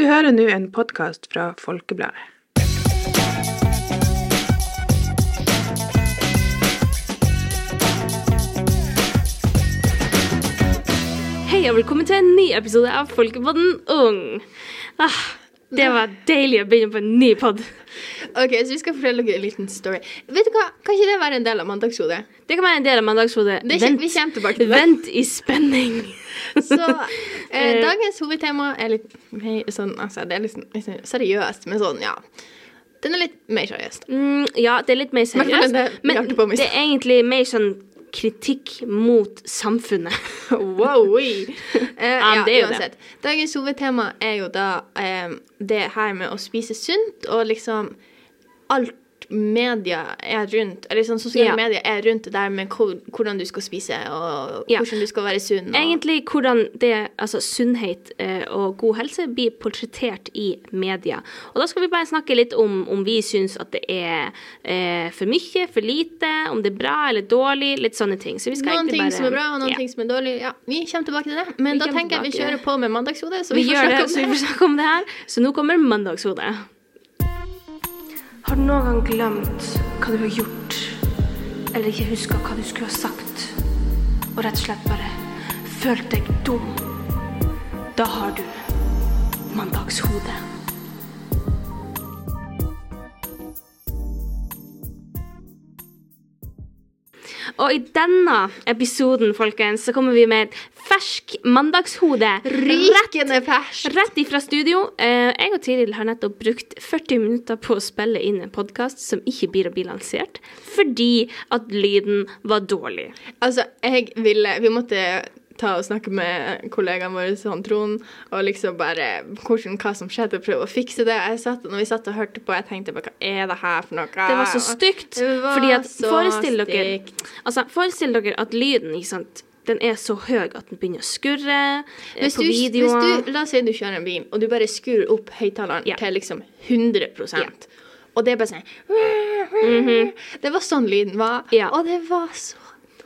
Du hører nå en podkast fra Folkebladet. Hei og velkommen til en ny episode av Folkepodden Ung. Ah, det var deilig å begynne på en ny pod. Ok, så vi skal fortelle dere en liten story. Vet du hva, Kan ikke det være en del av Mandagshodet? Det kan være en del av Mandagshodet. Det kjem- vi kommer tilbake til det. Vent i spenning. Så eh, dagens hovedtema er litt hei, sånn, altså, Det er litt, sånn- litt sånn seriøst, men sånn, ja. Den er litt mer seriøst. Mm, ja, det er litt mer fall seriøst, det men hørte på det er egentlig mer sånn kritikk mot samfunnet. Wow! Eh, Ja, det er jo det. uansett. Dagens hovedtema er jo da eh, det her med å spise sunt, og liksom alt media er rundt, eller sånn sosiale Ja. medier er rundt det der med hvordan du skal spise, og Ja. hvordan du skal være sunn. Og, Egentlig hvordan det, altså sunnhet eh, og god helse blir portrettert i media. Og da skal vi bare snakke litt om om vi syns at det er eh, for mye, for lite, om det er bra eller dårlig, litt sånne ting. Så noen ting bare som er bra, og noen ja. ting som er dårlig. Ja, Vi kommer tilbake til det. Men Vi da tenker jeg vi kjører på med mandagshodet. Så Vi vi, får snakke om så vi det. får snakke om det her. Så nå kommer mandagshodet. Har du noen gang glemt hva du har gjort, eller ikke huska hva du skulle ha sagt, og rett og slett bare følt deg dum? Da har du mandagshode. Og i denne episoden, folkens, så kommer vi med et fersk mandagshode. Rykende fersk. Rett ifra studio. Eh, jeg og Tiril har nettopp brukt 40 minutter på å spille inn en podkast som ikke blir å bli lansert, fordi at lyden var dårlig. Altså, jeg ville Vi måtte ta og snakke med kollegaen vår, sånn Trond, og liksom bare hvordan, hva som skjedde, prøve å fikse det. Jeg satt, når vi satt og hørte på, jeg tenkte bare hva er det her for noe? Det var så stygt. Var fordi at så forestill dere, altså, forestill dere at lyden ikke sant, den er så høy at den begynner å skurre eh, Hvis på du, videoer. du, la oss si du kjører en bil, og du bare skrur opp høyttaleren yeah. til liksom 100% Og det er bare sånn Det var sånn lyden var, Yeah. Og det var så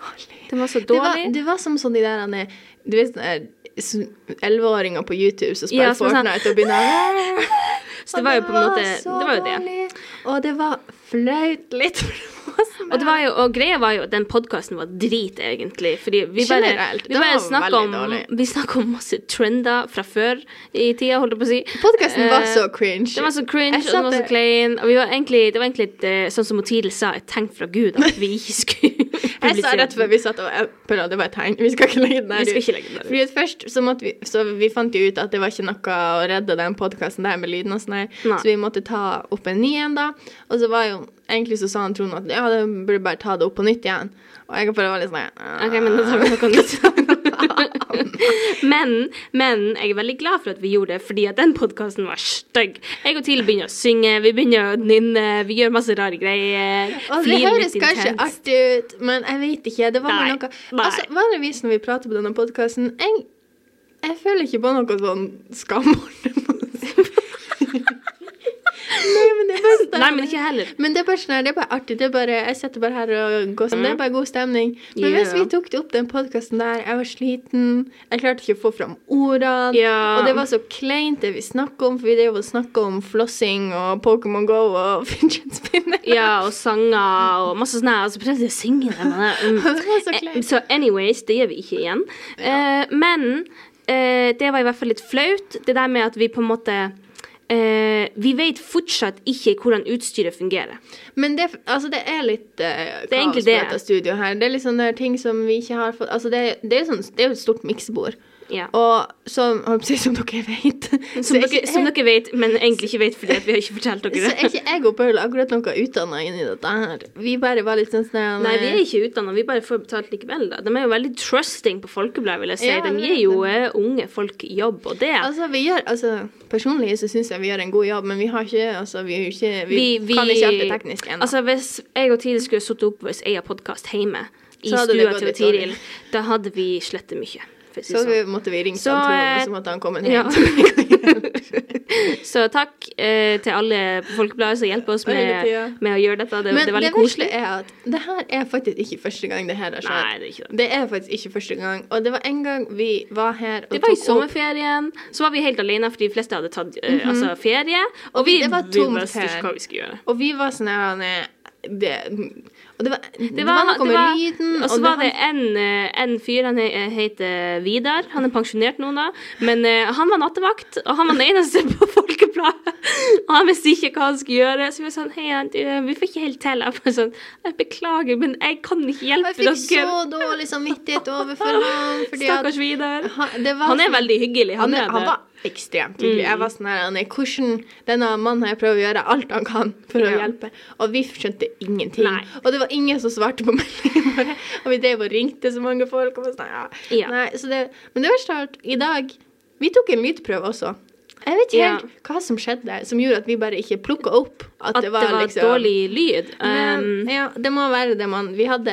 dårlig. Det var så Det var, dårlig. det var som sånn de der han Du vet sånne elleve-åringer på YouTube som spiller Ja, som Fortnite sånn- Fortnite og begynner Så det var jo på en måte Det var jo det. Og det var flaut litt. Og, det var jo, og greia var jo at den podkasten var drit, egentlig. Fordi vi bare, Generelt, vi bare var snakka om, vi om masse trender fra før i tida, holdt jeg på å si. Podkasten var Eh, så cringe. Den var så cringe, og den var så klein. Og vi var egentlig, det var egentlig et, eh, sånn som Tidil sa, et tegn fra Gud at vi ikke skulle Jeg sa rett før vi satt og prøvde, Det var et tegn. Vi skal ikke legge den der ut. Fordi først så måtte vi Så vi fant jo ut at det var ikke noe å redde den podkasten der med lyden og sånn her. Så vi måtte ta opp en ny en, da. Og så var jo Egentlig så sa han Trond at ja, det burde bare ta det opp på nytt igjen. Og jeg bare var litt sånn Ok, men da tar vi noe nytt. men, men jeg er veldig glad for at vi gjorde det, fordi at den podkasten var stygg. Jeg og TIL begynner å synge, vi begynner å nynne, vi gjør masse rare greier. Og det høres kanskje artig ut, men jeg vet ikke. Det var Nei, noe. Altså, Vanligvis når vi prater på denne podkasten jeg, jeg føler ikke på noe sånn skam. Men det er sånn Nei, men ikke heller. Men det er bare sånn her, det er bare artig. Det er bare, jeg sitter bare her og går sånn. Det er bare god stemning. Men yeah. hvis vi tok det opp den podkasten der, jeg var sliten, jeg klarte ikke å få fram ordene, yeah. og det var så kleint det vi snakka om, for vi drev og snakka om flossing og Pokémon Go og fidget spinner. Ja, og sanger og masse sånn her. Og så prøvde jeg å synge det. Men, mm. Det var så Eh, kleint. Så anyways, det gjør vi ikke igjen. Eh, men uh, det var i hvert fall litt flaut, det der med at vi på en måte eh, Vi vet fortsatt ikke hvordan utstyret fungerer. Men det, altså, det er litt uh, Det er på det. dette studioet her. Det er litt er ting som vi ikke har fått Altså, det, det, er, sånn, det er jo et stort miksebord. Ja. Og som, som dere vet Som dere, som dere vet, men egentlig ikke vet fordi vi har ikke fortalt dere det. Så er ikke jeg og Paul akkurat noe utdanna inn i dette her. Vi bare var litt sånn sånn Nei, vi er ikke utdanna, vi bare får betalt likevel. da. De er jo veldig trusting på Folkebladet, vil jeg si. Ja, De gir jo eh, unge folk jobb, og det Altså, vi gjør, altså, Personlig så syns jeg vi gjør en god jobb, men vi har ikke altså, vi, ikke, vi, vi, vi, kan ikke alt det tekniske ennå. Altså, hvis jeg og Tiril skulle sittet opp vår egen podkast hjemme i stua til Tiril, da hadde vi slettet mye. Si så vi sånn. måtte vi ringe Så, han Trond, eh, og så måtte han komme ja. hjem. Så takk eh, til alle på Folkebladet som hjelper oss med, med å gjøre dette. Det, Men det er veldig det koselig. er at det her er faktisk ikke første gang det her har skjedd. Nei, det er ikke det. Det er faktisk ikke første gang. Og det var en gang vi var her Det var i sommerferien. Så var vi helt alene, for de fleste hadde tatt eh, altså, ferie. Og, Og vi- det var tomt visste her. Og vi var sånn her han, det, Og det var, det var, var, det med var, lyden. og så var det en, eh, en fyr, han heter Vidar. Han er pensjonert nå, da. Men eh, han var nattevakt, og han var den eneste på Folkebladet. Og han visste ikke hva han skulle gjøre. Så vi var sånn Hei, vi får ikke helt til. Jeg var sånn Jeg beklager, men jeg kan ikke hjelpe Jeg fikk så dårlig samvittighet overfor ham. Stakkars Vidar. han, det var Han er veldig hyggelig. Han, Han er han var ekstremt hyggelig. Jeg var sånn her, er, hvordan Denne mannen her prøver å gjøre alt han kan for å Ja. hjelpe. Og vi skjønte ingenting. Nei. Og det var ingen som svarte på meldingene våre. Og vi drev og ringte så mange folk. Og sånn, ja. Ja. Nei, så det, men det verste av alt, i dag Vi tok en lydprøve også. Jeg vet ikke Ja. helt hva som skjedde som gjorde at vi bare ikke plukka opp at, At det var, liksom dårlig lyd. Men, Um, ja, det må være det man Vi hadde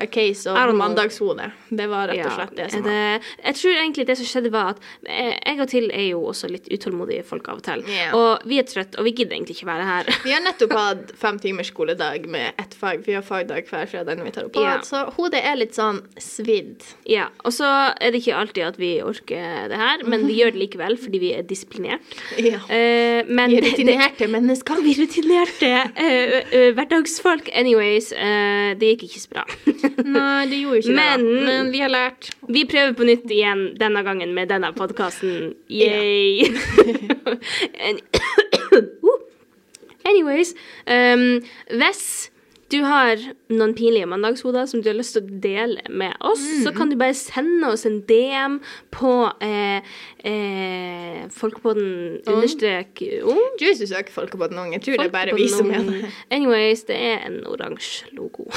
a case know. mandagshode. Det var rett og Ja, slett det som var. det, jeg tror egentlig det som skjedde, var at eh, jeg og til er jo også litt utålmodige folk av og til. Ja. Og vi er trøtte, og vi gidder egentlig ikke være her. Vi har nettopp hatt fem timers skoledag med ett fag. Vi har fagdag hver fredag når vi tar opp Ja. så hodet er litt sånn svidd. Ja, Og så er det ikke alltid at vi orker det her, men vi gjør det likevel fordi vi er disiplinert. Ja. Uh, men Vi er det- rutinerte mennesker. Vi er rutinerte uh, uh, hverdagsfolk. Anyways, eh, det gikk ikke så bra. Nei, det gjorde ikke Men- det. Men vi har lært. Vi prøver på nytt igjen denne gangen med denne podkasten. Yay! An-. Anyways, um, hvis du har noen pinlige mandagshoder som du har lyst til å dele med oss, så kan du bare sende oss en DM på eh, eh, Folkepodden understrek ung. Du du søker Folkepodden Ung. Jeg tror det er bare vi som er det. Anyways, det er en oransje logo.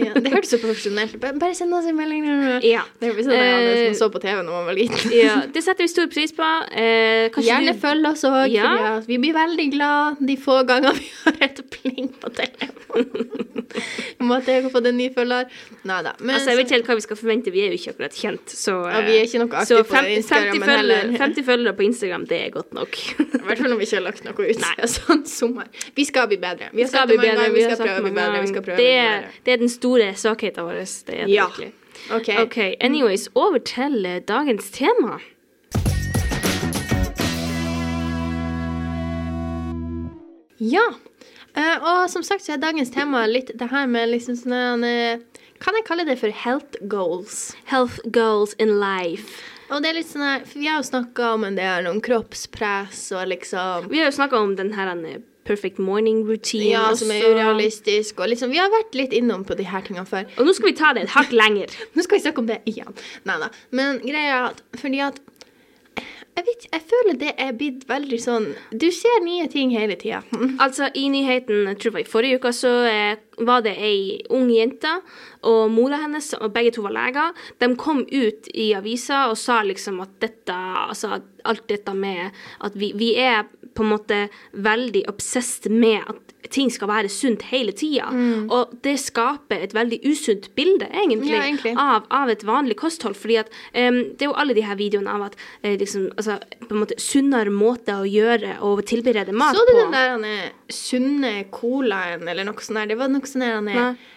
Ja, det hørtes så profesjonelt ut. Bare- send oss en melding. ja. Det høres ut det Eh, man så på TV når man var liten. ja. Det setter vi stor pris på. Eh, Gjerne du følg oss òg, Ja. vi blir veldig glad de få ganger vi har et pling på telefonen. Om at jeg har fått en ny følger. Nei da. Altså, jeg vet ikke helt hva vi skal forvente. Vi er jo ikke akkurat kjent, så Ja, vi er ikke noe aktive på Instagram, 50 følgere, heller- 50 følgere på Instagram, det er godt nok. I hvert fall når vi ikke har lagt noe ut. Nei. Sånn sommer. Vi skal bli bedre. Vi Vi skal bli bedre. Vi vi skal prøve å bli bedre. Vi skal prøve Det er, det er den store svakheten vår. Det er det Ja. virkelig. OK. OK. Anyways, over til eh, dagens tema. Ja. Eh, og som sagt så er dagens tema litt det her med liksom sånn eh, Kan jeg kalle det for health goals? Health goals in life. Og det er litt sånn her, for Vi har jo snakka om en del om kroppspress og liksom Vi har jo snakka om den her eh, perfect morning routine. Ja, som er urealistisk. Og liksom, vi har vært litt innom på de her tingene før. Og nå skal vi ta det et hakk lenger. Nå skal vi snakke om det igjen. Nei da. Men greia er at fordi at jeg, vet, ikke, jeg føler det er blitt veldig sånn Du ser nye ting hele tida. Altså, i nyheten, jeg tror det var i forrige uke, så eh, var det ei ung jente og mora hennes, og begge to var leger. De kom ut i avisa og sa liksom at dette, altså alt dette med at vi, vi er på en måte veldig obsessed med at ting skal være sunt hele tida. Og det skaper et veldig usunt bilde, egentlig, Ja, egentlig. Av, av et vanlig kosthold. Fordi at um, det er jo alle de her videoene av at uh, liksom, altså, på en måte sunnere måter å gjøre og tilberede mat på. Så du på. den der han sunne colaen eller noe sånt der? Det var noe sånn der han er.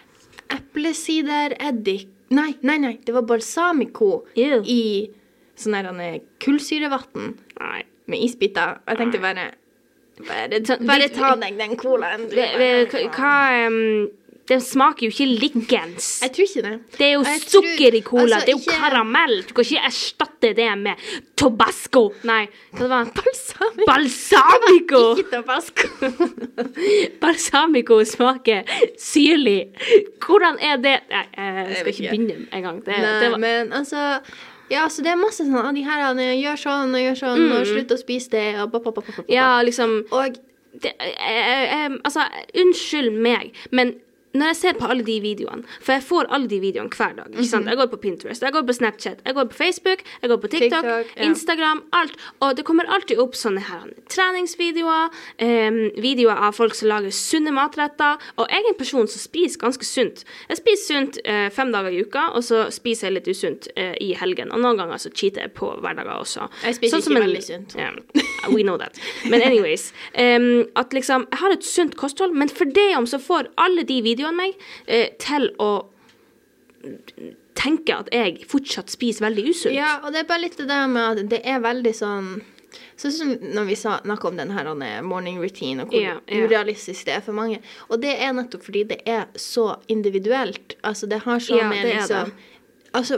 Eplesidereddik Nei, nei, nei. Det var balsamico Ew. i sånn der han er kullsyrevann med isbiter. Jeg tenkte bare Bare, ta, bare ta deg den colaen. hva- um, Den smaker jo ikke likens. Jeg tror ikke det. Det er jo Jeg tror- sukker i cola. altså, det er jo ikke- karamell. Du kan ikke erstatte det med tobasco. Nei, hva det var Balsamico. Balsamico! Ikke tabasco. Balsamico smaker syrlig. Hvordan er det Nei, jeg skal ikke. begynne engang. Det, Nei, det var men altså Ja, så det er masse sånn De her gjør sånn og gjør sånn, og slutt å spise det, og pop, pop, pop. Mm. Ja, liksom Og det, eh, eh, Altså, unnskyld meg, men når jeg ser på alle de videoene For jeg får alle de videoene hver dag. ikke sant? Jeg går på Pinterest, jeg går på Snapchat, jeg går på Facebook, jeg går på TikTok, TikTok, ja. Instagram, alt. Og det kommer alltid opp sånne her treningsvideoer, um, videoer av folk som lager sunne matretter. Og jeg er en person som spiser ganske sunt. Jeg spiser sunt uh, fem dager i uka, og så spiser jeg litt usunt uh, i helgen. Og noen ganger så cheater jeg på hverdager også. Jeg spiser Sånn ikke en- veldig sunt. Yeah, we know that. Men anyways. Um, at liksom, jeg har et sunt kosthold, men for det om så får alle de videoene meg eh, til å tenke at jeg fortsatt spiser veldig usunt. Ja, og det er bare litt det der med at det er veldig sånn Sånn som når vi snakka om den her eh, morning routine, og hvor yeah, yeah. urealistisk det er for mange. Og det er nettopp fordi det er så individuelt. Altså, det har så yeah, med er liksom. Altså,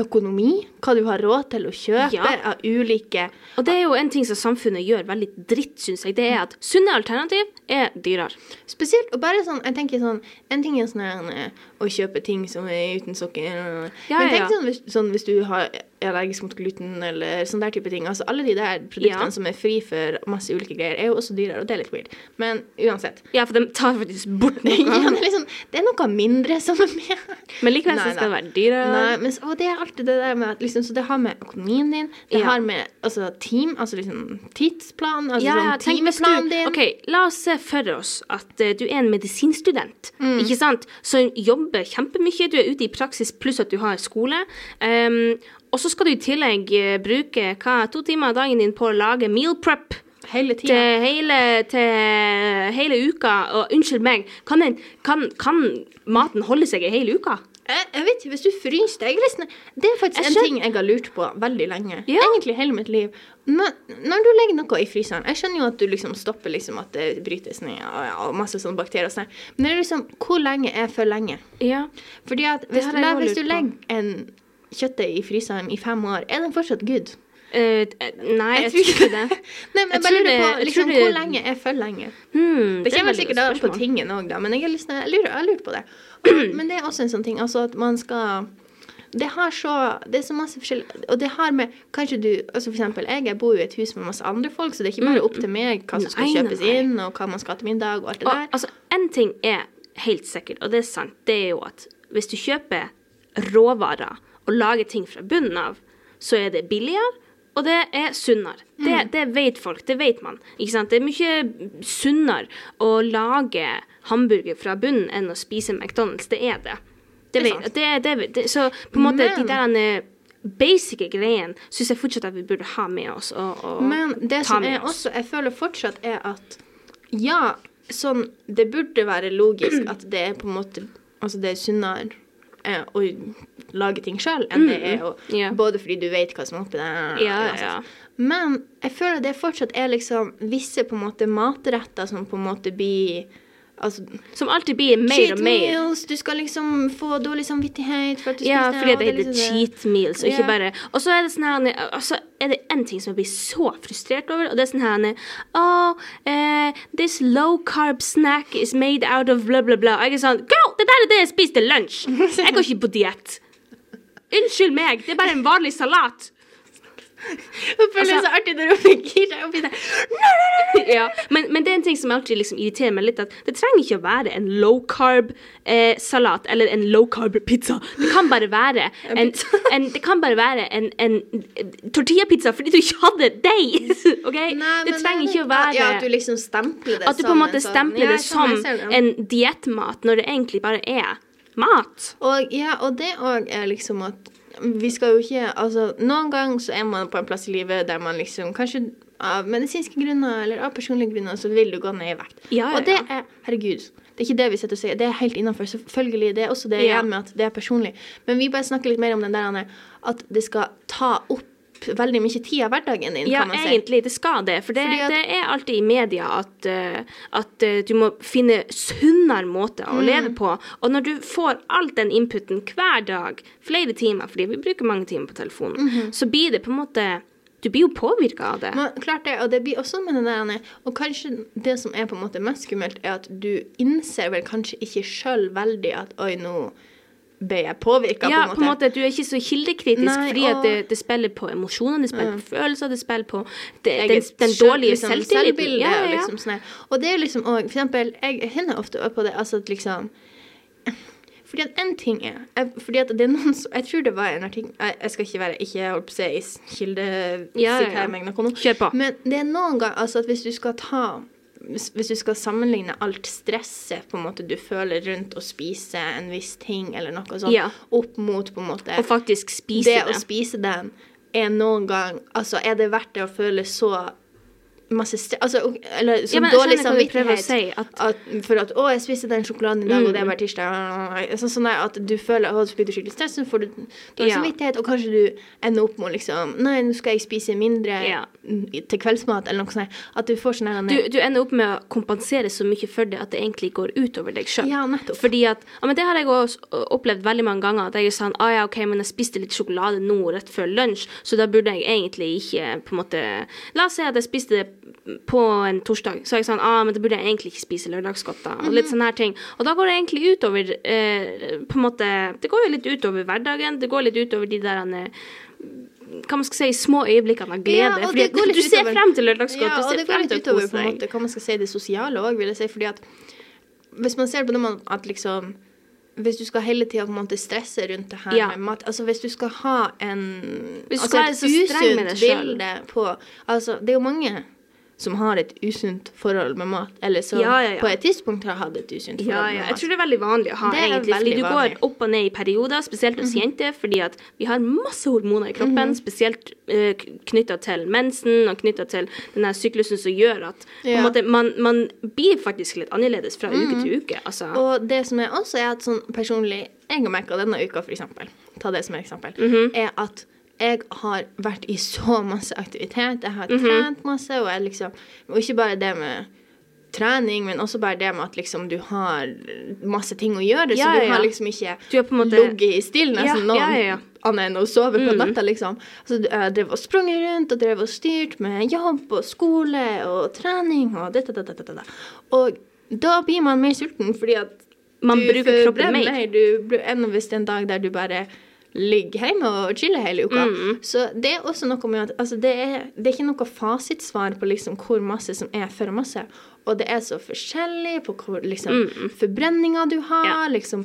økonomi, hva du har råd til å kjøpe Ja. av ulike Og det er jo en ting som samfunnet gjør veldig dritt, syns jeg. Det er at sunne alternativ er dyrere. Spesielt, og bare sånn, jeg tenker sånn En ting er sånn eh, å kjøpe ting som er uten sokker. Ja, Men tenk ja. sånn hvis, sånn hvis du har, er allergisk mot gluten eller sånn der type ting. Altså Alle de der produktene Ja. som er fri for masse ulike greier, er jo også dyrere, og det er litt weird. Men uansett. Ja, for de tar faktisk bort noe. ja, det, er liksom, det er noe mindre som er med. Men likevel så skal det være dyrere. Nei, men og det er alltid det der med at liksom, Så det har med økonomien din, det har med altså, team, altså liksom tidsplan, altså Ja, sånn timeplanen din. ok, La oss se for oss at uh, du er en medisinstudent Mm. ikke sant? som jobber kjempemye. Du er ute i praksis pluss at du har skole. Um, og så skal du i tillegg eh, bruke hva, to timer av dagen din på å lage meal prep Hele til hele, til hele uka. Og unnskyld meg, kan, den, kan, kan maten holde seg ei hel uke? Jeg, jeg vet ikke, hvis du fryser deg liksom, Det er faktisk Jeg en skjøn... ting jeg har lurt på veldig lenge. Ja. Egentlig hele mitt liv. Men når du legger noe i fryseren Jeg skjønner jo at du liksom stopper liksom at det brytes ned og, ja, og masse sånne bakterier og sånn. Men det er liksom Hvor lenge er for lenge? Ja. Fordi at hvis, du, hvis du legger en kjøttet i fryseren i fem år, er den fortsatt good? Eh, nei, jeg, tror ikke det. Nei, men Jeg jeg bare lurer på liksom, det- hvor lenge er for lenge? Hmm, Det er kommer sikkert an på tingen òg, men jeg, liksom, jeg, lurer, jeg lurer, på det. Og, men det er også en sånn ting, altså at man skal det har så Det er så masse forskjell Og det har med Kanskje du altså For eksempel, jeg, jeg bor jo i et hus med masse andre folk, så det er ikke bare opp til meg hva som skal Nei, kjøpes nei. inn, og hva man skal ha til middag, og alt det Og, der. altså, en ting er helt sikkert, og det er sant, det er jo at hvis du kjøper råvarer og lager ting fra bunnen av, så er det billigere, og det er sunnere. Det, Mm. det vet folk, det vet man. Det er mye sunnere å lage hamburger fra bunnen enn å spise McDonald's. Det er det. Det vet, det, det, så på en måte, de Men- der eh, basic greiene syns jeg fortsatt at vi burde ha med oss. Og, og Men det som oss. også Jeg føler fortsatt er at ja, sånn Det burde være logisk at det er på en måte Altså det er sunnere eh, å lage ting sjøl enn det er å yeah. Både fordi du vet hva som er oppi der. Ja, ja. Men jeg føler det fortsatt er liksom visse på en måte matretter som på en måte blir Altså Som alltid blir mer cheat og mer. Cheat meals, du skal liksom få dårlig samvittighet for at du Ja, fordi og det er heter liksom cheat meals, og ikke yeah. bare Og så er det sånn her altså, er det en ting som jeg blir så frustrert over, og det er sånn her Oh, uh, this low carb snack is made out of blah, blah, blah. Og jeg er sånn Girl, det der er det jeg spiste til lunsj! Jeg går ikke på diett. Unnskyld meg, det er bare en vanlig salat. Jeg føler det er så artig når hun gir seg opp i det. ja, men, men det er en ting som alltid liksom irriterer meg litt, at det trenger ikke å være en low carb eh, eller en low carb pizza. Det kan bare være en, en, det kan bare være en, en tortillapizza fordi du ikke hadde deig. OK? det trenger ikke å være Ja, at du liksom stempler det at du på en måte sånn- stempler det som en diettmat, når det egentlig bare er mat. Og, ja, og det òg er liksom at vi skal jo ikke Altså, noen ganger så er man på en plass i livet der man liksom Kanskje av medisinske grunner eller av personlige grunner så vil du gå ned i vekt. Ja, ja, og det er Herregud. Det er ikke det vi sitter og sier. Det er helt innafor. Selvfølgelig. Det er også det igjen med at det er personlig. Men vi bare snakker litt mer om den der at det skal ta opp veldig mye tid av hverdagen din, Ja, kan man si. Ja, egentlig. Det skal det. For det, at- det er alltid i media at, eh, at eh, du må finne sunnere måter Mm. å leve på. Og når du får all den inputen hver dag, flere timer, fordi vi bruker mange timer på telefonen, Mhm. så blir det på en måte Du blir jo påvirka av det. Men, klart det, og det blir også med det der Og kanskje det som er på en måte mest skummelt, er at du innser vel kanskje ikke sjøl veldig at oi, nå ble jeg påvirka, ja, på en måte. Du er ikke så kildekritisk, Nei, fordi og- det, det spiller på emosjoner, det spiller på følelser, det spiller på det, den, den dårlige liksom, selvtilliten. Ja, ja, ja. Liksom, sånn. Og det er liksom òg For eksempel, jeg kjenner ofte på det altså at liksom Fordi at en ting er jeg, Fordi at det er noen som Jeg tror det var en artikkel Jeg, jeg skal ikke være Ikke holdt på å si kilde... Ja, ja, ja. på. Men det er noen ganger altså at hvis du skal ta hvis, du skal sammenligne alt stresset på en måte du føler rundt å spise en viss ting, eller noe sånt, Ja. opp mot på en måte Og faktisk spise det det. å spise den er noen gang Altså, er det verdt det å føle så masse stress Altså, eller så Ja, men dårlig du samvittighet si, at- at, for at 'Å, jeg spiste den sjokoladen i dag, og det er Mm. bare tirsdag'. Sånn, sånn at du føler at du blir skikkelig stress, så får du dårlig Ja. samvittighet, og kanskje du ender opp med liksom 'Nei, nå skal jeg spise mindre Ja. mm, til kveldsmat', eller noe sånt. At du får sånn du, du ender opp med å kompensere så mye for det at det egentlig går utover deg sjøl. Ja, nettopp. Fordi at, ja, men Det har jeg også opplevd veldig mange ganger. At jeg er sånn 'Å ja, ok, men jeg spiste litt sjokolade nå rett før lunsj, så da burde jeg egentlig ikke på en måte La oss si at jeg spiste det på en torsdag. Så er jeg sånn ah, men da burde jeg egentlig ikke spise lørdagsgodter. Og litt sånne her ting. Og da går det egentlig utover eh, på en måte Det går jo litt utover hverdagen. Det går litt utover de der eh, hva man skal si, små øyeblikkene av glede. Ja, fordi du ser utover- frem til lørdagsgodt. Ja, og det går litt utover på en måte, hva man skal si, det sosiale òg, vil jeg si. Fordi at hvis man ser på det man at liksom hvis du skal hele tida stresse rundt det her Ja. med mat Altså hvis du skal ha en Hvis du altså skal være et så streng med deg på Altså, det er jo mange som har et usunt forhold med mat, eller som Ja, ja, ja. på et tidspunkt har hatt et usunt forhold Ja, med mat. Jeg tror det er veldig vanlig å ha, Det egentlig. Fordi du vanlig. Mhm. går opp og ned i perioder, spesielt hos jenter, fordi at vi har masse hormoner i kroppen, spesielt uh, knytta til mensen og knytta til den her syklusen som gjør at måte, man, man blir faktisk litt annerledes fra uke til uke. Altså. Og det som er også er at sånn personlig Jeg har merka denne uka, for eksempel, ta det som et eksempel, Mhm. er at jeg har vært i så masse aktivitet. Jeg har Mhm. trent masse, og liksom Og ikke bare det med trening, men også bare det med at liksom du har masse ting å gjøre, Ja, så du ja, har liksom ikke måte- ligget i still nesten Ja, noen annet enn å sove på Mm. natta, liksom. Så jeg drev og sprunget rundt og drev og styrt med jobb og skole og trening og dette, dette, dette. Og da blir man mer sulten, fordi at Man du bruker kroppen mer. Du, enn hvis det er en dag der du bare ligger hjemme og chille hele uka. Mm. Så det er også noe med at altså det, er, det er ikke noe fasitsvar på liksom hvor masse som er for masse. Og det er så forskjellig på hvor liksom forbrenninga du har, Mm. Ja. liksom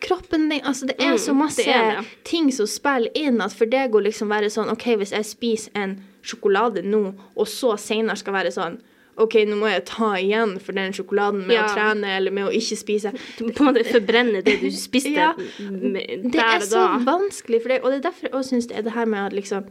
kroppen din Altså det er Mm, så masse det er det. ting som spiller inn at for deg å liksom være sånn OK, hvis jeg spiser en sjokolade nå, og så senere skal være sånn OK, nå må jeg ta igjen for den sjokoladen med Ja. å trene eller med å ikke spise. Du på en måte forbrenne det du spiste Ja, med- Det er så vanskelig for deg, og det er derfor jeg også syns det er det her med at liksom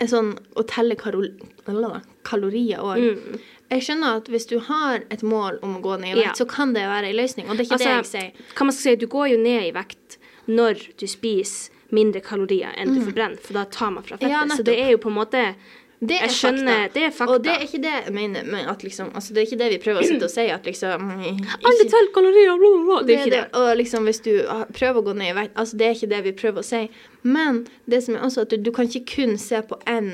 sånn å telle kalorier òg. Mm. Jeg skjønner at hvis du har et mål om å gå ned i vekt, Ja. så kan det være en løsning, og det er ikke det jeg sier. hva man si, du går jo ned i vekt når du spiser mindre kalorier enn du forbrenner, for da tar man fra fettet. Mm. Ja, så det er jo på en måte Det er skjønner, det er fakta. Og det er ikke det jeg mener Men liksom Altså, det er ikke det vi prøver å sitte og si, at liksom Alle teller kalorier, bla, bla. Det er ikke det. Og liksom hvis du prøver å gå ned i vekt Altså, det er ikke det vi prøver å si. Men det som er også at du, du kan ikke kun se på én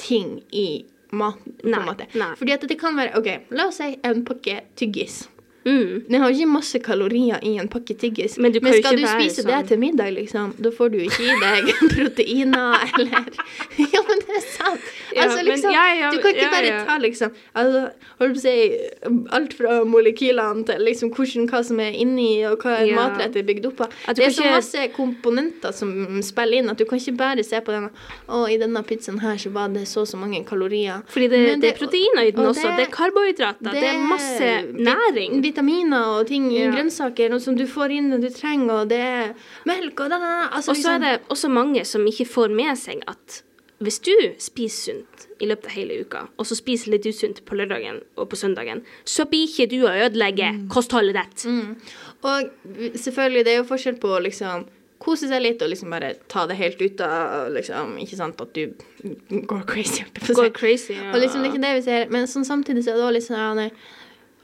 ting i maten, Nei, nei. Fordi at det kan være OK, la oss si en pakke tyggis. Mm. Den har ikke masse kalorier i en pakke tyggis. Men Men, skal du spise sånn. det til middag, liksom, da får du ikke i deg proteiner eller Ja, men det er sant. Altså, liksom, ja, ja, du kan ikke bare ta liksom altså, holdt på å si alt fra molekylene til liksom hvordan, hva som er inni, og hva Ja. matrett er bygd opp av. Det er så ikke- masse komponenter som spiller inn, at du kan ikke bare se på den Å, i denne pizzaen her så var det så og så mange kalorier. Fordi det, det, det er proteiner i den og også. Det, er karbohydrater. Det, er masse næring. næring. Vitaminer og ting i Ja. grønnsaker som du får inn og du trenger, og det er melk og da, da, da. Altså, Og så er liksom- det også mange som ikke får med seg at hvis du spiser sunt i løpet av hele uka, og så spiser litt usunt på lørdagen og på søndagen, så blir ikke du å ødelegge kostholdet ditt. Mm. Og selvfølgelig, det er jo forskjell på liksom kose seg litt og liksom bare ta det helt ut av liksom, Ikke sant at du går crazy. Går crazy. Ja. Og liksom, det er ikke det vi ser, men sånn, samtidig så er det også litt sånn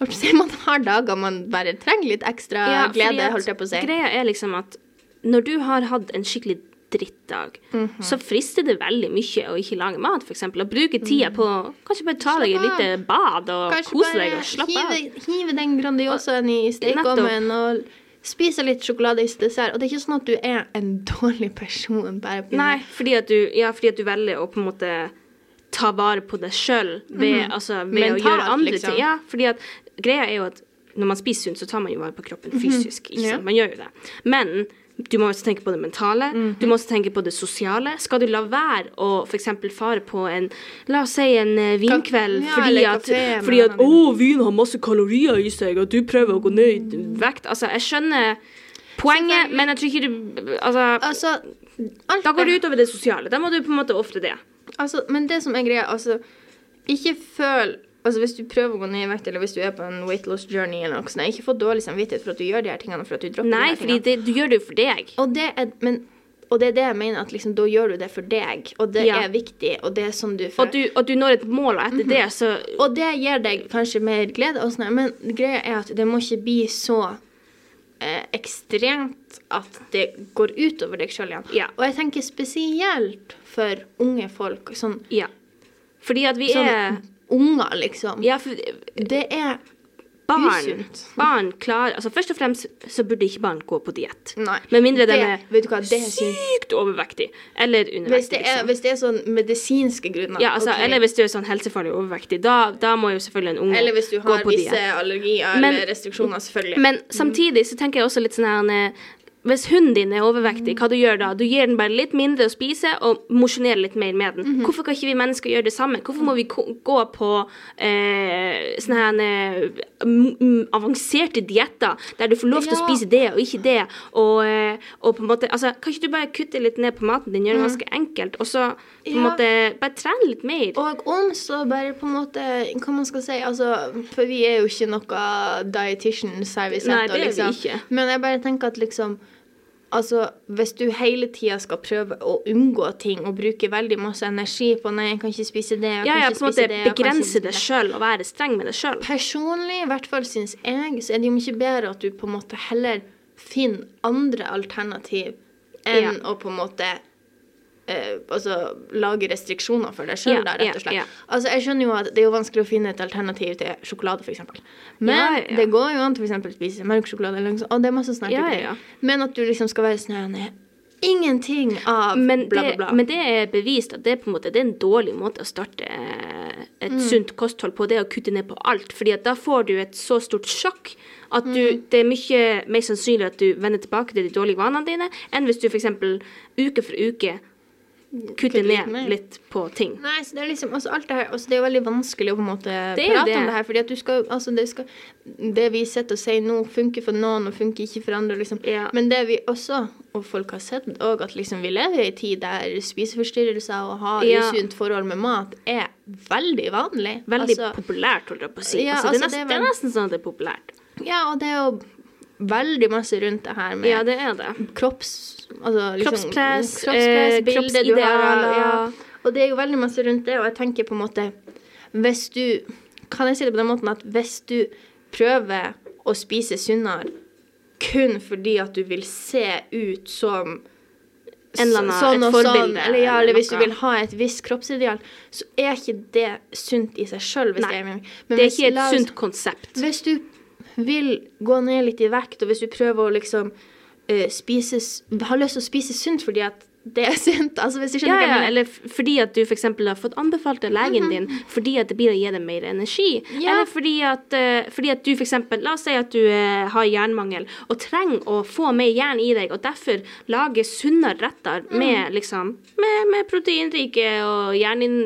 å si, Man har dager man bare trenger litt ekstra Ja, glede, holdt jeg på å si. Greia er liksom at når du har hatt en skikkelig drittdag, Mhm. så frister det veldig mye å ikke lage mat, f.eks. Og bruke tida på kanskje bare ta deg et lite bad og Kanskje kose deg og slappe av. hive, hive den Grandiosaen i stekeovnen og spise litt sjokolade i dessert. Og det er ikke sånn at du er en dårlig person bare på Nei, fordi at, du, ja, fordi at du velger å på en måte ta vare på deg sjøl ved, altså, ved å gjøre andre liksom. ting. Ja, fordi at greia er jo at når man spiser sunt, så tar man jo vare på kroppen fysisk. Ikke Ja. sant? Man gjør jo det. Men du må også tenke på det mentale. Mhm. Du må også tenke på det sosiale. Skal du la være å f.eks. fare på en La oss si en eh, vinkveld Ja, fordi at, fordi at å, vin har masse kalorier i seg, og du prøver å gå ned i vekt. Altså, jeg skjønner poenget, men jeg tror ikke du Altså, Altså, alt da går det- utover det sosiale. Da må du på en måte ofre det. Altså, men det som er greia, altså Ikke føl Altså Hvis du prøver å gå ned i vekt, eller hvis du er på en weight loss journey, eller noe sånt, ikke få dårlig samvittighet for at du gjør de her tingene, for at du dropper Nei, de her tingene. fordi tingene. det, du gjør det jo for deg. Og det er, men, og det er det jeg mener, at liksom, da gjør du det for deg, og det Ja. er viktig, og det er sånn du Og du, og du når et mål, og etter Mhm. det så Og det gir deg kanskje mer glede, og sånn, men greia er at det må ikke bli så eh, ekstremt at det går utover deg sjøl igjen. Ja. Og jeg tenker spesielt for unge folk, sånn, Ja. Fordi at vi sånn er unger, liksom. Ja, for Det er barn. Barn klarer Altså først og fremst så burde ikke barn gå på diett. Med mindre de er vet du hva, sykt overvektige. Eller Hvis det, er, Liksom. hvis det er sånn medisinske grunner. Ja, altså, okay. Eller hvis du er sånn helsefarlig overvektig. Da, da må jo selvfølgelig en unge gå på diett. Eller hvis du har visse diet. allergier Men- eller restriksjoner, selvfølgelig. Men samtidig så tenker jeg også litt sånn her eh, Hvis hunden din er overvektig, hva du gjør da? Du gir den bare litt mindre å spise og mosjonerer litt mer med den. Mhm. Hvorfor kan ikke vi mennesker gjøre det samme? Hvorfor må vi gå på eh, sånne her eh, avanserte dietter der du får lov til å spise det og ikke det, og, eh, og på en måte Altså, kan ikke du bare kutte litt ned på maten din, gjøre det ganske enkelt, og så på en Mm. Ja. måte bare trene litt mer? Og om så bare på en måte Hva man skal si altså, For vi er jo ikke noe dietitians her vi Nei, det er vi liksom. Men jeg bare tenker at liksom Altså, Hvis du hele tida skal prøve å unngå ting og bruke veldig masse energi på Nei, jeg kan ikke spise det, jeg ja, kan ja, ikke spise det begrense det sjøl og være streng med det sjøl. Personlig, i hvert fall syns jeg, så er det jo mye bedre at du på en måte heller finner andre alternativ enn Ja. å på en måte eh, altså lage restriksjoner for deg sjøl, yeah, rett og slett. ja. Altså, jeg skjønner jo at det er jo vanskelig å finne et alternativ til sjokolade, f.eks. Men det går jo an til f.eks. å spise mørk sjokolade, eller noe sånt, og det er masse type ja. Men at du liksom skal være sånn Ingenting av Men bla, det, bla, Det, men det er bevist at det er, på en måte, det er en dårlig måte å starte eh, et Mm. sunt kosthold på, det å kutte ned på alt. fordi at da får du et så stort sjokk at du, Mm. det er mye mer sannsynlig at du vender tilbake til de dårlige vanene dine, enn hvis du f.eks. uke for uke kutter ned litt på ting. Nei, så det er liksom, altså alt det her, altså det er veldig vanskelig å på en måte prate det. om det her, fordi at du skal, altså det skal, det vi sitter og sier nå funker for noen og funker ikke for andre, liksom. Ja. Men det vi også, og folk har sett også, at liksom vi lever i en tid der spiseforstyrrelser og ha Ja. usunt forhold med mat er veldig vanlig. Veldig altså, populært, holdt jeg på å si. Ja, altså, det, er altså, nesten, det det er nesten sånn at det er populært. ja, og det er jo veldig masse rundt det her med Ja, det er det. kropps... Altså, liksom, Kroppspress, kroppspress eh, har, ja. Og det er jo veldig masse rundt det, og jeg tenker på en måte Hvis du Kan jeg si det på den måten at hvis du prøver å spise sunnere kun fordi at du vil se ut som En eller annen- sånn et forbilde, sånn, eller, ja, eller hvis du vil ha et visst kroppsideal, så er ikke det sunt i seg sjøl. Nei, Men Det er ikke et sunt konsept. hvis du vil gå ned litt i vekt, og hvis du prøver å liksom eh, spise Har lyst til å spise sunt fordi at det er sunt Altså hvis du skjønner ja, ja, eller fordi at du f.eks. har fått anbefalt av legen din fordi at det blir å gi deg mer energi. Mhm. Ja. Eller fordi at, uh, fordi at du f.eks. La oss si at du uh, har jernmangel og trenger å få mer jern i deg, og derfor lager sunnere retter med, med liksom med, med proteinrike og jernin,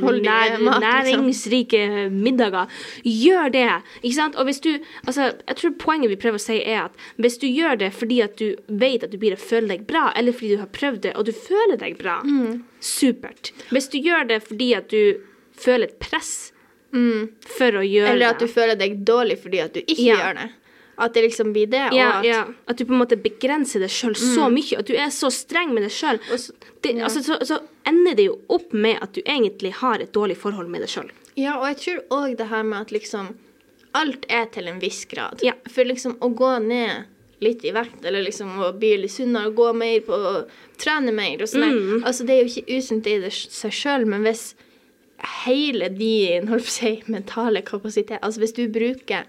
Holdige nær, liksom. middager. Gjør det. ikke sant? Og hvis du, altså, jeg tror Poenget vi prøver å si, er at hvis du gjør det fordi at du vet at du blir å føle deg bra, eller fordi du har prøvd det og du føler deg bra, Mm. supert. Hvis du gjør det fordi at du føler et press for å gjøre det Eller at du det føler deg dårlig fordi at du ikke Ja. gjør det. At det liksom blir det, ja, at ja. At du på en måte begrenser deg sjøl så mye. At du er så streng med deg sjøl. Altså, så, så ender det jo opp med at du egentlig har et dårlig forhold med deg sjøl. Ja, og jeg tror òg det her med at liksom Alt er til en viss grad. Ja. For liksom å gå ned litt i vekt, eller liksom å bli litt sunnere, gå mer på Trene mer og sånn Mm. Altså, det er jo ikke usunt i det seg sjøl, men hvis hele din holdt på å si, mentale kapasitet Altså hvis du bruker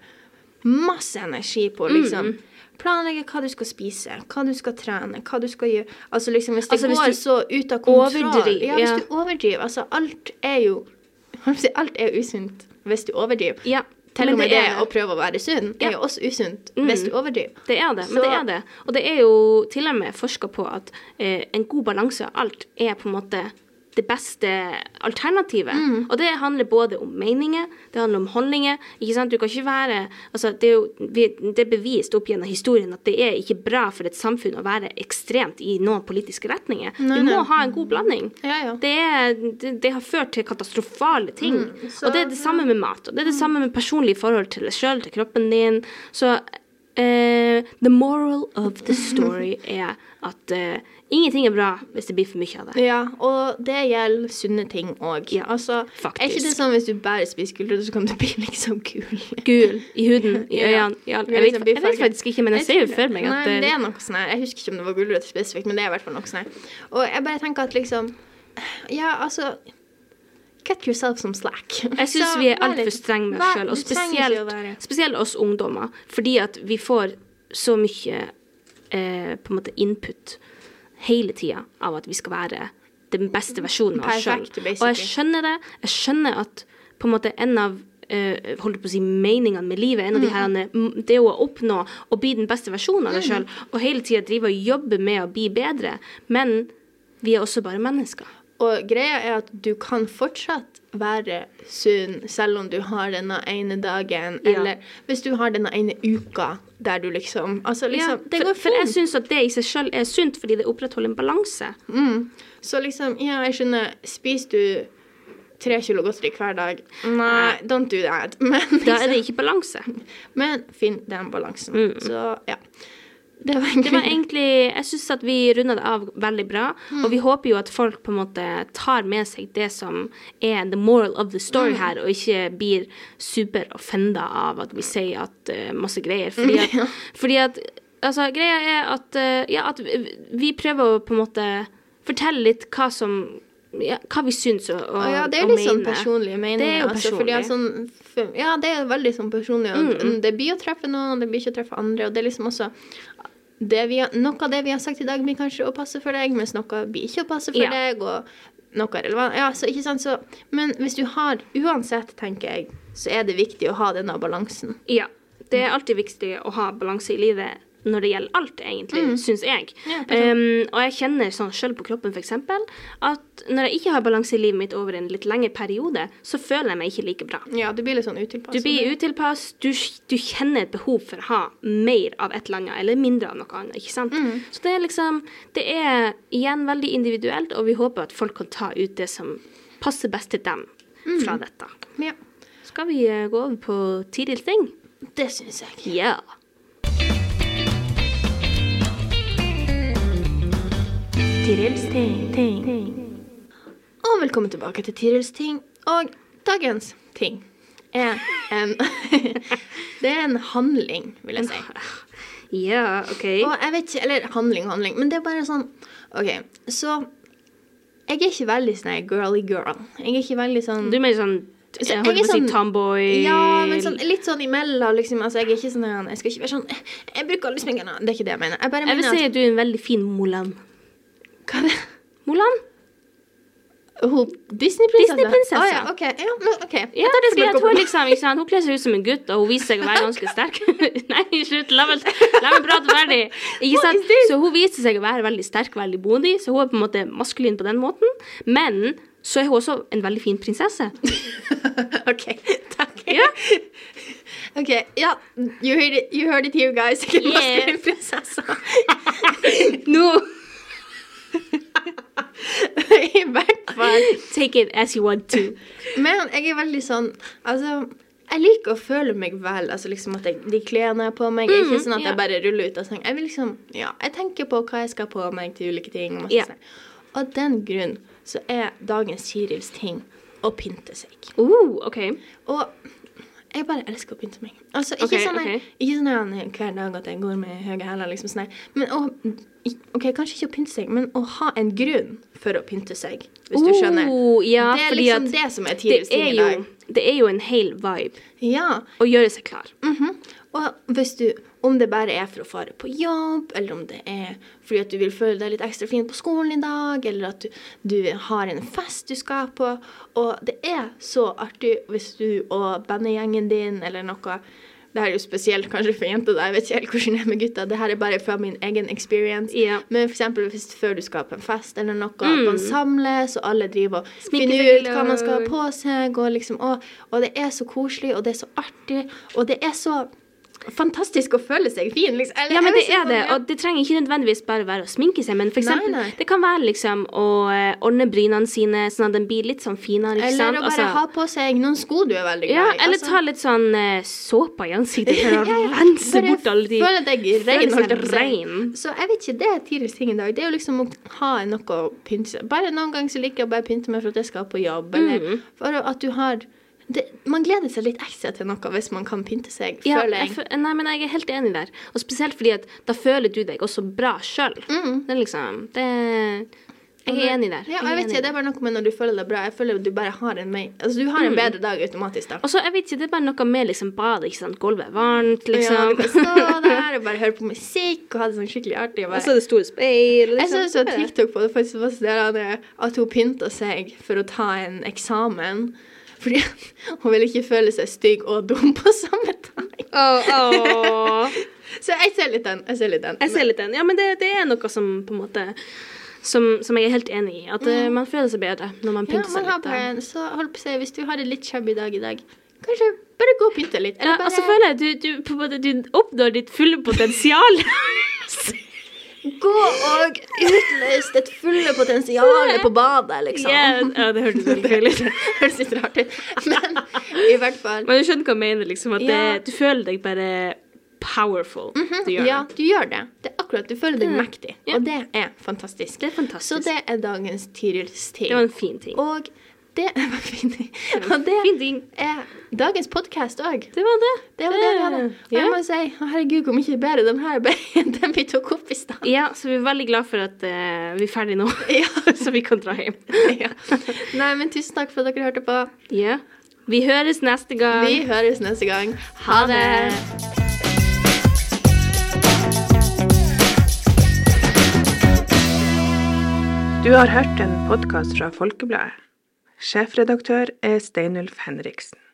masse energi på liksom Mm. Planlegge hva du skal spise, hva du skal trene, hva du skal gjøre Altså liksom Hvis det Altså, hvis går du så ut av kontroll Ja, hvis ja. du overdriver. Altså alt er jo holdt på å si, Alt er usunt hvis du overdriver. Ja. Til og med det det, å prøve å være sunn Ja. er jo også usunt hvis du overdriver. Det er det, men Så- det er det. Og det er jo til og med forska på at eh, en god balanse av alt er på en måte det beste alternativet. Mm. Og det handler både om meninger, det handler om holdninger. ikke sant? Du kan ikke være, altså Det er jo det er bevist opp gjennom historien at det er ikke bra for et samfunn å være ekstremt i noen politiske retninger. Nei, du må nei. ha en god blanding. Ja, ja. Det, er, det, det har ført til katastrofale ting. Mm, så- og det er det samme med mat. Og det er det samme med personlige forhold til deg sjøl, til kroppen din. Så eh, the moral of the story er at uh, ingenting er bra hvis det blir for mye av det. Ja, og det gjelder sunne ting òg. Ja, altså, faktisk. Er ikke det sånn hvis du bare spiser gulrot, så kan du bli liksom gul? Gul i huden, i øynene. Ja, Jeg vet, jeg vet faktisk ikke, men jeg ser jo for meg at Nei, det, det er noe sånn her. Jeg husker ikke om det var gulrot spesifikt, men det er i hvert fall noe sånn her. Og jeg bare tenker at liksom Ja, altså Cut yourself some slack. Jeg syns vi er altfor strenge med oss sjøl, og spesielt, spesielt oss ungdommer. Fordi at vi får så mye eh, på en måte input hele tida av at vi skal være den beste versjonen av oss sjøl. Og jeg skjønner det. Jeg skjønner at på en måte en av uh, holdt på å si meningene med livet, en av de her, mm, det å oppnå å bli den beste versjonen av deg Mm. sjøl, og hele tida drive og jobbe med å bli bedre. Men vi er også bare mennesker. Og greia er at du kan fortsatt være sunn selv om du har denne ene dagen, Ja. eller hvis du har denne ene uka der du liksom Altså, liksom Ja, Det for, går for jeg syns at det i seg sjøl er sunt, fordi det opprettholder en balanse. Mm. Så liksom, ja, jeg skjønner Spiser du tre kilo godteri hver dag? Nei, don't do that. Men, Da er det liksom, ikke balanse. men finn den balansen. Mm. Så ja. Det var Det var egentlig Jeg syns at vi runda det av veldig bra, Mm. og vi håper jo at folk på en måte tar med seg det som er the moral of the Mm. story her, og ikke blir super offenda av at vi sier at uh, masse greier. Fordi at, fordi at Altså, greia er at uh, Ja, at vi, prøver å på en måte fortelle litt hva som ja, hva vi syns og, og, ja, det er litt sånn personlige meninger. Det er jo altså, sånn, for- ja, det er veldig sånn personlig. Og Mm, Det blir å treffe noen, det blir ikke å treffe andre. Og det er liksom også har, Noe av det vi har sagt i dag, blir kanskje å passe for deg, mens noe blir ikke å passe for Ja. deg. og noe er relevant. Ja, så ikke sant, så, men hvis du har Uansett, tenker jeg, så er det viktig å ha denne balansen. Ja. Det er alltid viktig å ha balanse i livet når det gjelder alt, egentlig, syns jeg. Mm. Ja, um, og jeg kjenner sånn sjøl på kroppen, f.eks., at når jeg ikke har balanse i livet mitt over en litt lengre periode, så føler jeg meg ikke like bra. Ja, du blir litt sånn utilpass. Du blir utilpass, du, du kjenner et behov for å ha mer av et eller annet, eller mindre av noe annet. ikke sant? Mm. Så det er liksom Det er igjen veldig individuelt, og vi håper at folk kan ta ut det som passer best til dem Mm. fra dette. Ja, Skal vi eh, gå over på Tiril Ting? det syns jeg. Ja. Tirils ting. Og velkommen tilbake til Tirils ting. Og dagens ting er en Det er en handling, vil jeg si. Ja, OK. Og jeg vet ikke Eller handling, handling. Men det er bare sånn OK, så Jeg er ikke veldig sånn girly girl. Jeg er ikke veldig sånn Du er mer sånn Så jeg holder holdt er på å si sånn- tomboy Ja, men sånn, litt sånn imellom, liksom. Altså, jeg er ikke sånn Jeg skal ikke være sånn Jeg bruker aldri sminke nå. Det er ikke det jeg mener. Jeg bare Jeg vil si at du er en veldig fin Mulan. Hva er det? Mulan? Disney-prinsessa? Disney-prinsesse. Å ja, OK. Ja, okay. Ja, fordi at hun, liksom, ikke sant? hun kler seg ut som en gutt, og hun viser seg å være ganske sterk. Nei, slutt. La meg, la meg prate ferdig. Ikke sant? Så hun viser seg å være veldig sterk, veldig modig, så hun er på en måte maskulin på den måten. Men så er hun også en veldig fin prinsesse. OK, takk. Ja. OK, ja. You heard it, you heard it here, guys. Ikke Yeah. maskulin prinsesse. Nå I hvert fall. Take it as you want to. Men jeg er veldig sånn Altså, jeg liker å føle meg vel. Altså liksom at jeg, De klærne jeg har på meg, er ikke Mm, sånn at ja. jeg bare ruller ut av seng. Jeg vil liksom Ja, jeg tenker på hva jeg skal på meg til ulike ting. Og yeah. Sånn. Av den grunn så er dagens Kirils ting å pynte seg. Uh, okay. Og jeg bare elsker å pynte meg. Altså, ikke okay, sånn okay. ok. ikke sånn her hver dag at jeg går med høye hæler, liksom sånn. Men å OK, kanskje ikke å pynte seg, men å ha en grunn for å pynte seg, hvis du skjønner. Oh, ja, det er liksom det som er er, i dag. det er jo en hel vibe Ja. å gjøre seg klar. mhm. Og hvis du, om det bare er for å fare på jobb, eller om det er fordi at du vil føle deg litt ekstra fin på skolen i dag, eller at du, du har en fest du skal på, og det er så artig hvis du og bandegjengen din eller noe det her er jo spesielt kanskje for jenter, da. jeg vet ikke helt hvordan det er med gutter. Det her er bare fra min egen experience. Yeah. Men for hvis før du skal på en fest eller noe, at Mm. man samles, og alle driver og finner ut hva man skal ha på seg, og liksom og, og det er så koselig, og det er så artig, og det er så fantastisk å føle seg fin, liksom. Eller, Ja, men det er det, og det trenger ikke nødvendigvis bare være å sminke seg, men for eksempel, nei. det kan være liksom å eh, ordne brynene sine sånn at de blir litt sånn finere, Eller sant? Å bare Altså- ha på seg noen sko du er veldig ja, glad i. eller altså. ta litt sånn uh, såpe i ansiktet for å Ja, ja. rense Bare bort alle de Føle deg føle ren. si. ren. Så jeg vet ikke, det er Tires ting i dag. Det er jo liksom å ha noe å pynte seg Bare noen ganger så liker jeg å bare pynte meg for at jeg skal på jobb, eller Mm. for at du har det, Man gleder seg litt ekstra til noe hvis man kan pynte seg, Ja, føler jeg, jeg. nei, men jeg er helt enig der. Og spesielt fordi at da føler du deg også bra sjøl. Mm. Det er liksom det, Jeg er enig der. Ja, jeg, jeg vet ikke, Det er bare noe med når du føler deg bra. Jeg føler du bare har en, altså, du har en bedre dag automatisk da. Og så, jeg vet ikke, det er bare noe med liksom badet, ikke sant. Gulvet er varmt, Ja, liksom. du kan stå der og bare høre på musikk og ha det sånn skikkelig artig. Og Og så er det store speil. Jeg så så TikTok på det faktisk var sånn at- at hun pynta seg for å ta en eksamen. Fordi hun vil ikke føle seg stygg og dum på samme time. Så jeg ser litt den. Jeg ser litt den. Jeg ser litt den. Ja, men det, det er noe som på en måte som, som jeg er helt enig i. At mm. man føler seg bedre når man. Ja, pynter man seg har litt. så hold på å si, Hvis du har det litt shabby dag i dag, kanskje bare gå og pynte litt. Ja, Eller ja, bare... altså, føler jeg du, du, du oppnår ditt fulle potensial. gå og utløs ditt fulle potensialet på badet, liksom. Ja, ja, det hørtes veldig feil ut. høres litt rart ut. Men i hvert fall. Men du skjønner hva jeg mener, liksom. At det, du føler deg bare powerful. Du gjør Ja, det. du gjør det. Det er akkurat, Du føler deg Ja. mektig, yeah. og det er fantastisk. Det er fantastisk. Så det er dagens Tirils ting. Det var en fin ting. Og det var fin ting. Og det er dagens podkast òg. Det var det. Det var det vi hadde. Og jeg må si, herregud, hvor mye bedre den her ble enn den vi tok opp i stad. Ja, så vi er veldig glad for at uh, vi er ferdige nå, Ja. så vi kan dra hjem. ja. Nei, men tusen takk for at dere hørte på. Ja. Vi høres neste gang. Vi høres neste gang. Ha det. Du har hørt en podkast fra Folkebladet. Sjefredaktør er Steinulf Henriksen.